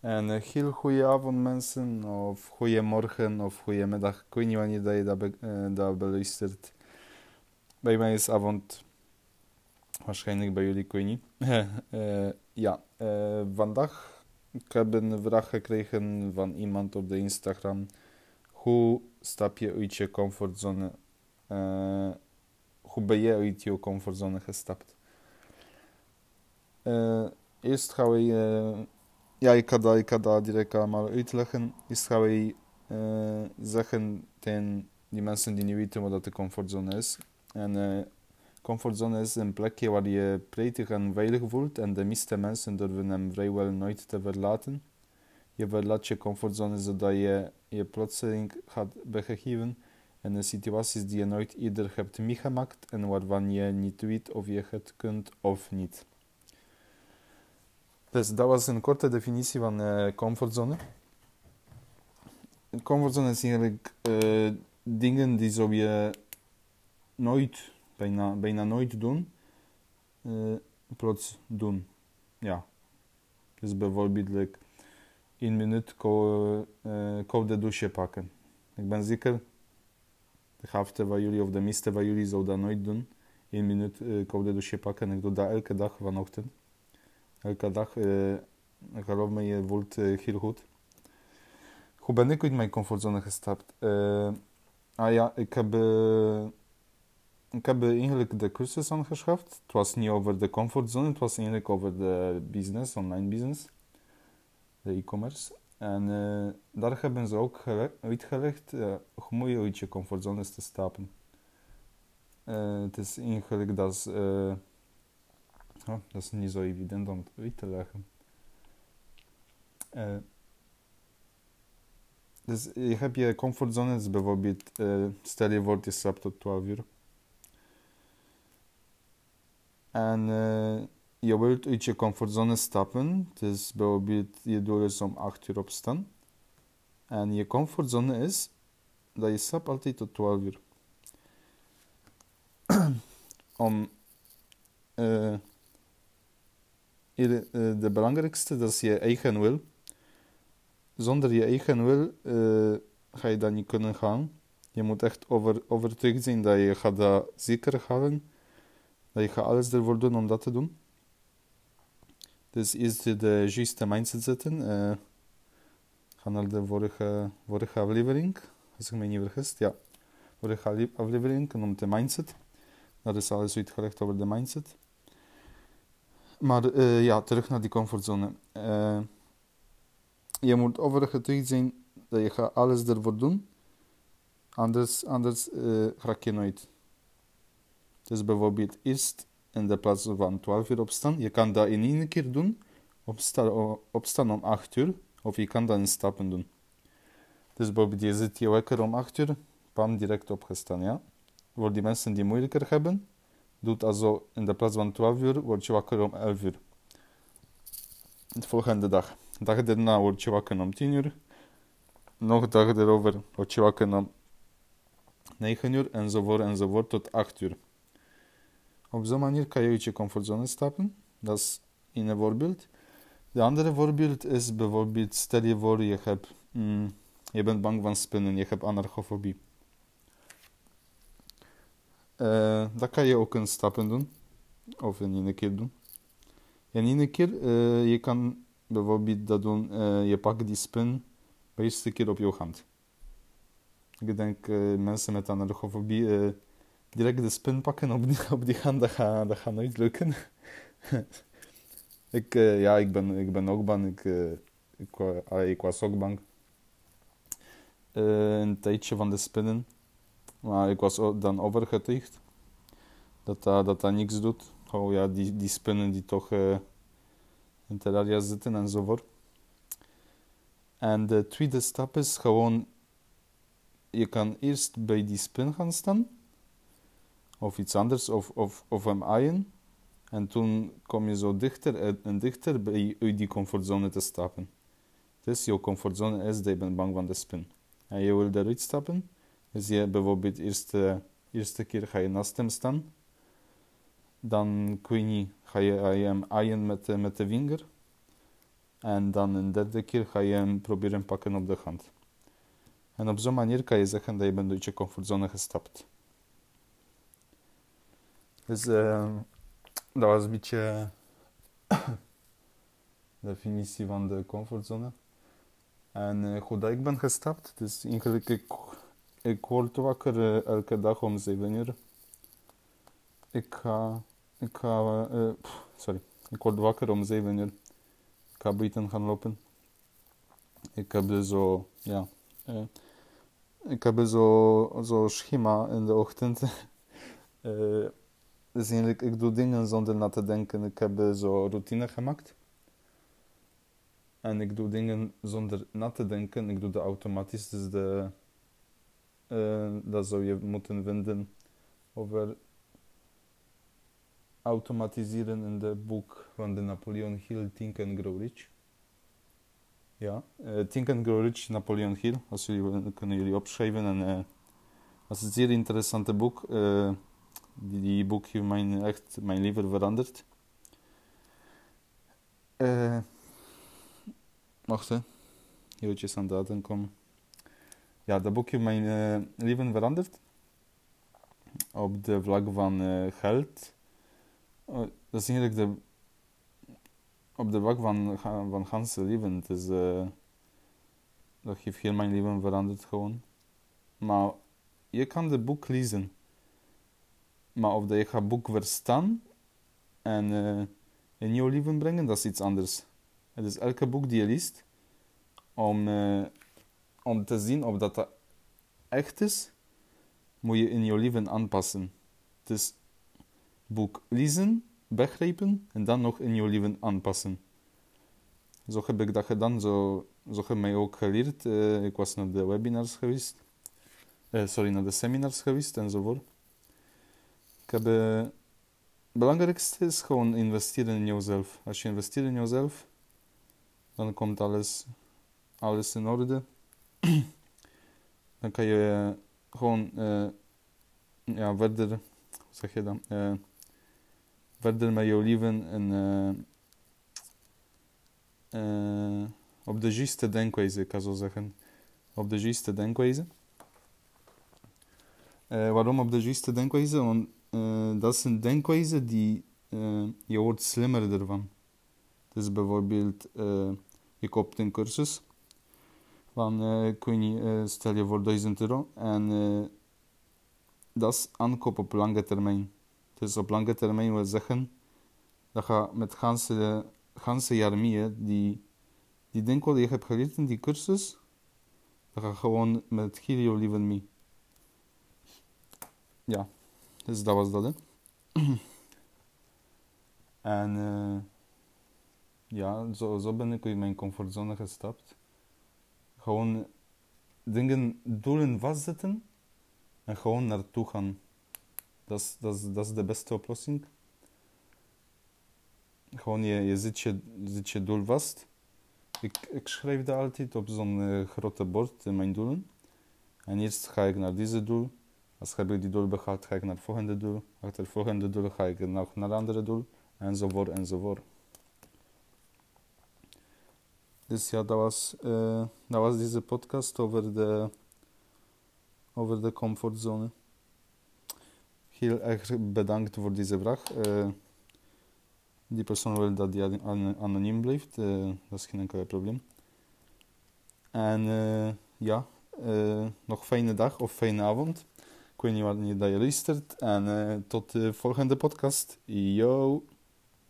En uh, heel goede avond mensen, of goede morgen, of goede middag. Ik weet niet wanneer dat je dat, be uh, dat. Bij mij is avond, waarschijnlijk bij jullie, ik weet niet. uh, ja, vandaag ik heb een vraag gekregen van iemand op de Instagram. Hoe stap je uit je comfortzone? hoe ben je uit je comfortzone gestapt? eerst gaan we ja, ik ga dat, ik ga direct allemaal uitleggen. Eerst gaan wij uh, zeggen tegen die mensen die niet weten wat de comfortzone is. En uh, comfortzone is een plekje waar je prettig en veilig voelt en de meeste mensen durven hem vrijwel nooit te verlaten. Je verlaat je comfortzone zodat je je plotseling gaat begeven in situaties die je nooit eerder hebt meegemaakt en waarvan je niet weet of je het kunt of niet. Dus dat was een korte definitie van uh, comfortzone. Comfortzone is eigenlijk uh, dingen die zou je nooit, bijna, bijna nooit doen, uh, plots doen. Ja. Dus bijvoorbeeld like, één minuut kou, koude douche pakken. Ik ben zeker, de helft van jullie of de meeste van jullie zou dat nooit doen. Eén minuut koude douche pakken. Ik doe dat elke dag vanochtend elke dag. Uh, geloof me, je voelt uh, heel goed. Hoe ben ik uit mijn comfortzone gestapt? Uh, ah ja, ik heb, ik heb eigenlijk de cursus aangeschaft. Het was niet over de comfortzone, het was eigenlijk over de business, online business, de e-commerce. En daar hebben ze ook uitgelegd hoe moet je uit je comfortzone te stappen. het is eigenlijk dat ja, dat is niet zo evident om het uit te leggen. Uh, dus je hebt je comfortzone, bijvoorbeeld, uh, stel je voor je slaapt tot 12 uur. En uh, je wilt uit je comfortzone stappen, dus bijvoorbeeld je doel is om 8 uur opstaan. En je comfortzone is dat je slaapt altijd tot 12 uur. om Eh, de belangrijkste, dat is je eigen wil. Zonder je eigen wil uh, ga je dat niet kunnen gaan. Je moet echt over, overtuigd zijn dat je gaat dat zeker halen. Dat je gaat alles ervoor doen om dat te doen. Dus eerst de juiste mindset zetten. Uh, ga naar de vorige, vorige aflevering, als ik me niet vergis. Ja, vorige aflevering om de mindset. Dat is alles uitgelegd over de mindset. Maar uh, ja, terug naar die comfortzone. Uh, je moet overgetuigd zijn dat je gaat alles ervoor doen. Anders, anders uh, raak je nooit. Dus bijvoorbeeld eerst in de plaats van 12 uur opstaan. Je kan dat in één keer doen. Opstaan, opstaan om 8 uur. Of je kan dat in stappen doen. Dus bijvoorbeeld je zit je wekker om 8 uur. Pam, direct opgestaan, ja. Voor die mensen die moeilijker hebben doet also in de plaats van 12 uur, word je wakker om 11 uur. De volgende dag. De dag daarna word je wakker om 10 uur. Nog een dag erover word je wakker om 9 uur, enzovoort, enzovoort, tot 8 uur. Op zo'n manier kan je uit je comfortzone stappen. Dat is een voorbeeld. De andere voorbeeld is bijvoorbeeld, stel je voor, je, hebt, mm, je bent bang van spinnen, je hebt anarchofobie. Uh, dat kan je ook in stappen doen. Of in één keer doen. In één keer, uh, je kan bijvoorbeeld dat doen, uh, je pakt die spin de eerste keer op je hand. Ik denk mensen met anarchofobie direct de spin pakken op die, op die hand, dat gaat, dat gaat nooit lukken. ik, ja, ik ben, ik ben ook bang. Ik, ik, ik was ook bang. een tijdje van de spinnen. Maar ik was dan overgetuigd dat dat, dat, niks doet. Oh ja, die, die spinnen die toch uh, in terraria zitten enzovoort. En de tweede stap is gewoon, je kan eerst bij die spin gaan staan, of iets anders, of, of, of hem aaien. En toen kom je zo dichter en dichter bij die comfortzone te stappen. Dus jouw comfortzone is je bent bang van de spin. En je wil eruit stappen, dus je bijvoorbeeld eerste, eerste keer ga je naast hem staan. Dan kun je, ga je, hem aaien met, met de vinger. En dan een derde keer ga je hem proberen pakken op de hand. En op zo'n manier kan je zeggen dat je bent uit je comfortzone gestapt. Dus uh, dat was een beetje de definitie van de comfortzone. En uh, ik ben gestapt. Dus eigenlijk, ik, ik word wakker uh, elke dag om 7 uur. Ik ga, ik ga, uh, sorry, ik word wakker om 7 uur. Ik ga buiten gaan lopen. Ik heb dus zo, ja, ik heb zo, zo schema in de ochtend. dus eigenlijk, ik doe dingen zonder na te denken. Ik heb zo routine gemaakt. En ik doe dingen zonder na te denken. Ik doe dat automatisch. Dus de, uh, dat zou je moeten vinden over automatiseren in het boek van de Napoleon Hill, Think and Grow Rich. Ja, uh, Think and Grow Rich, Napoleon Hill. Als jullie kunnen jullie opschrijven. En, uh, dat is een zeer interessante boek. die, die boek heeft mijn, echt mijn leven veranderd. Wacht, hè. Eventjes aan datum komen. Ja, dat boek heeft mijn uh, leven veranderd. Op de vlak van uh, geld. Uh, dat is eigenlijk de... Op de vlak van, van ganse leven. Het is, dat heeft heel mijn leven veranderd gewoon. Maar je kan het boek lezen. Maar of je gaat boek verstaan en in jouw leven brengen, dat is iets anders. Het is elke boek die je leest, om, om te zien of dat, echt is, moet je in je leven aanpassen. Dus boek lezen, begrijpen en dan nog in je leven aanpassen. Zo heb ik dat gedaan, zo, zo heb mij ook geleerd. Uh, ik was naar de webinars geweest, uh, sorry, naar de seminars geweest enzovoort. Ik heb, het belangrijkste is gewoon investeren in jezelf. Als je investeert in jezelf, dan komt alles, alles in orde. dan kan je gewoon uh, ja, verder, hoe zeg je dat? Uh, verder met jouw leven en uh, op de juiste denkwijze, kan zo zeggen. Op de juiste denkwijze. waarom op de juiste denkwijze? Want dat is een denkwijze die je wordt slimmer ervan. Dus bijvoorbeeld je koopt een cursus van, weet niet, uh, stel je voor 1000 euro. En uh, dat is aankoop op lange termijn. Dus op lange termijn wil zeggen dat je met ganse, ganse jaar die, die denk wat je hebt geleerd in die cursus, dat ga gewoon met heel leven mee. Ja, dus dat was dat, hè. en... eh ja, zo, zo ben ik in mijn comfortzone gestapt. Gewoon dingen, doelen vastzetten en gewoon naartoe gaan. Dat is, de beste oplossing. Gewoon, je, je, zet je, je doel vast. Ik, schrijf dat altijd op zo'n uh, grote bord, mijn doelen. En eerst ga ik naar deze doel. Als heb ik die doel behaald, ga ik naar het volgende doel. Achter het volgende doel ga ik naar het andere doel. Enzovoort, enzovoort. Dus ja, dat was, uh, dat was deze podcast over de, over de comfortzone. Heel erg bedankt voor deze vraag. Uh, die persoon wil dat die anoniem blijft, uh, dat is geen enkel probleem. En ja, nog fijne dag of fijne avond. Ik weet niet wanneer je luistert. En tot de volgende podcast. Yo!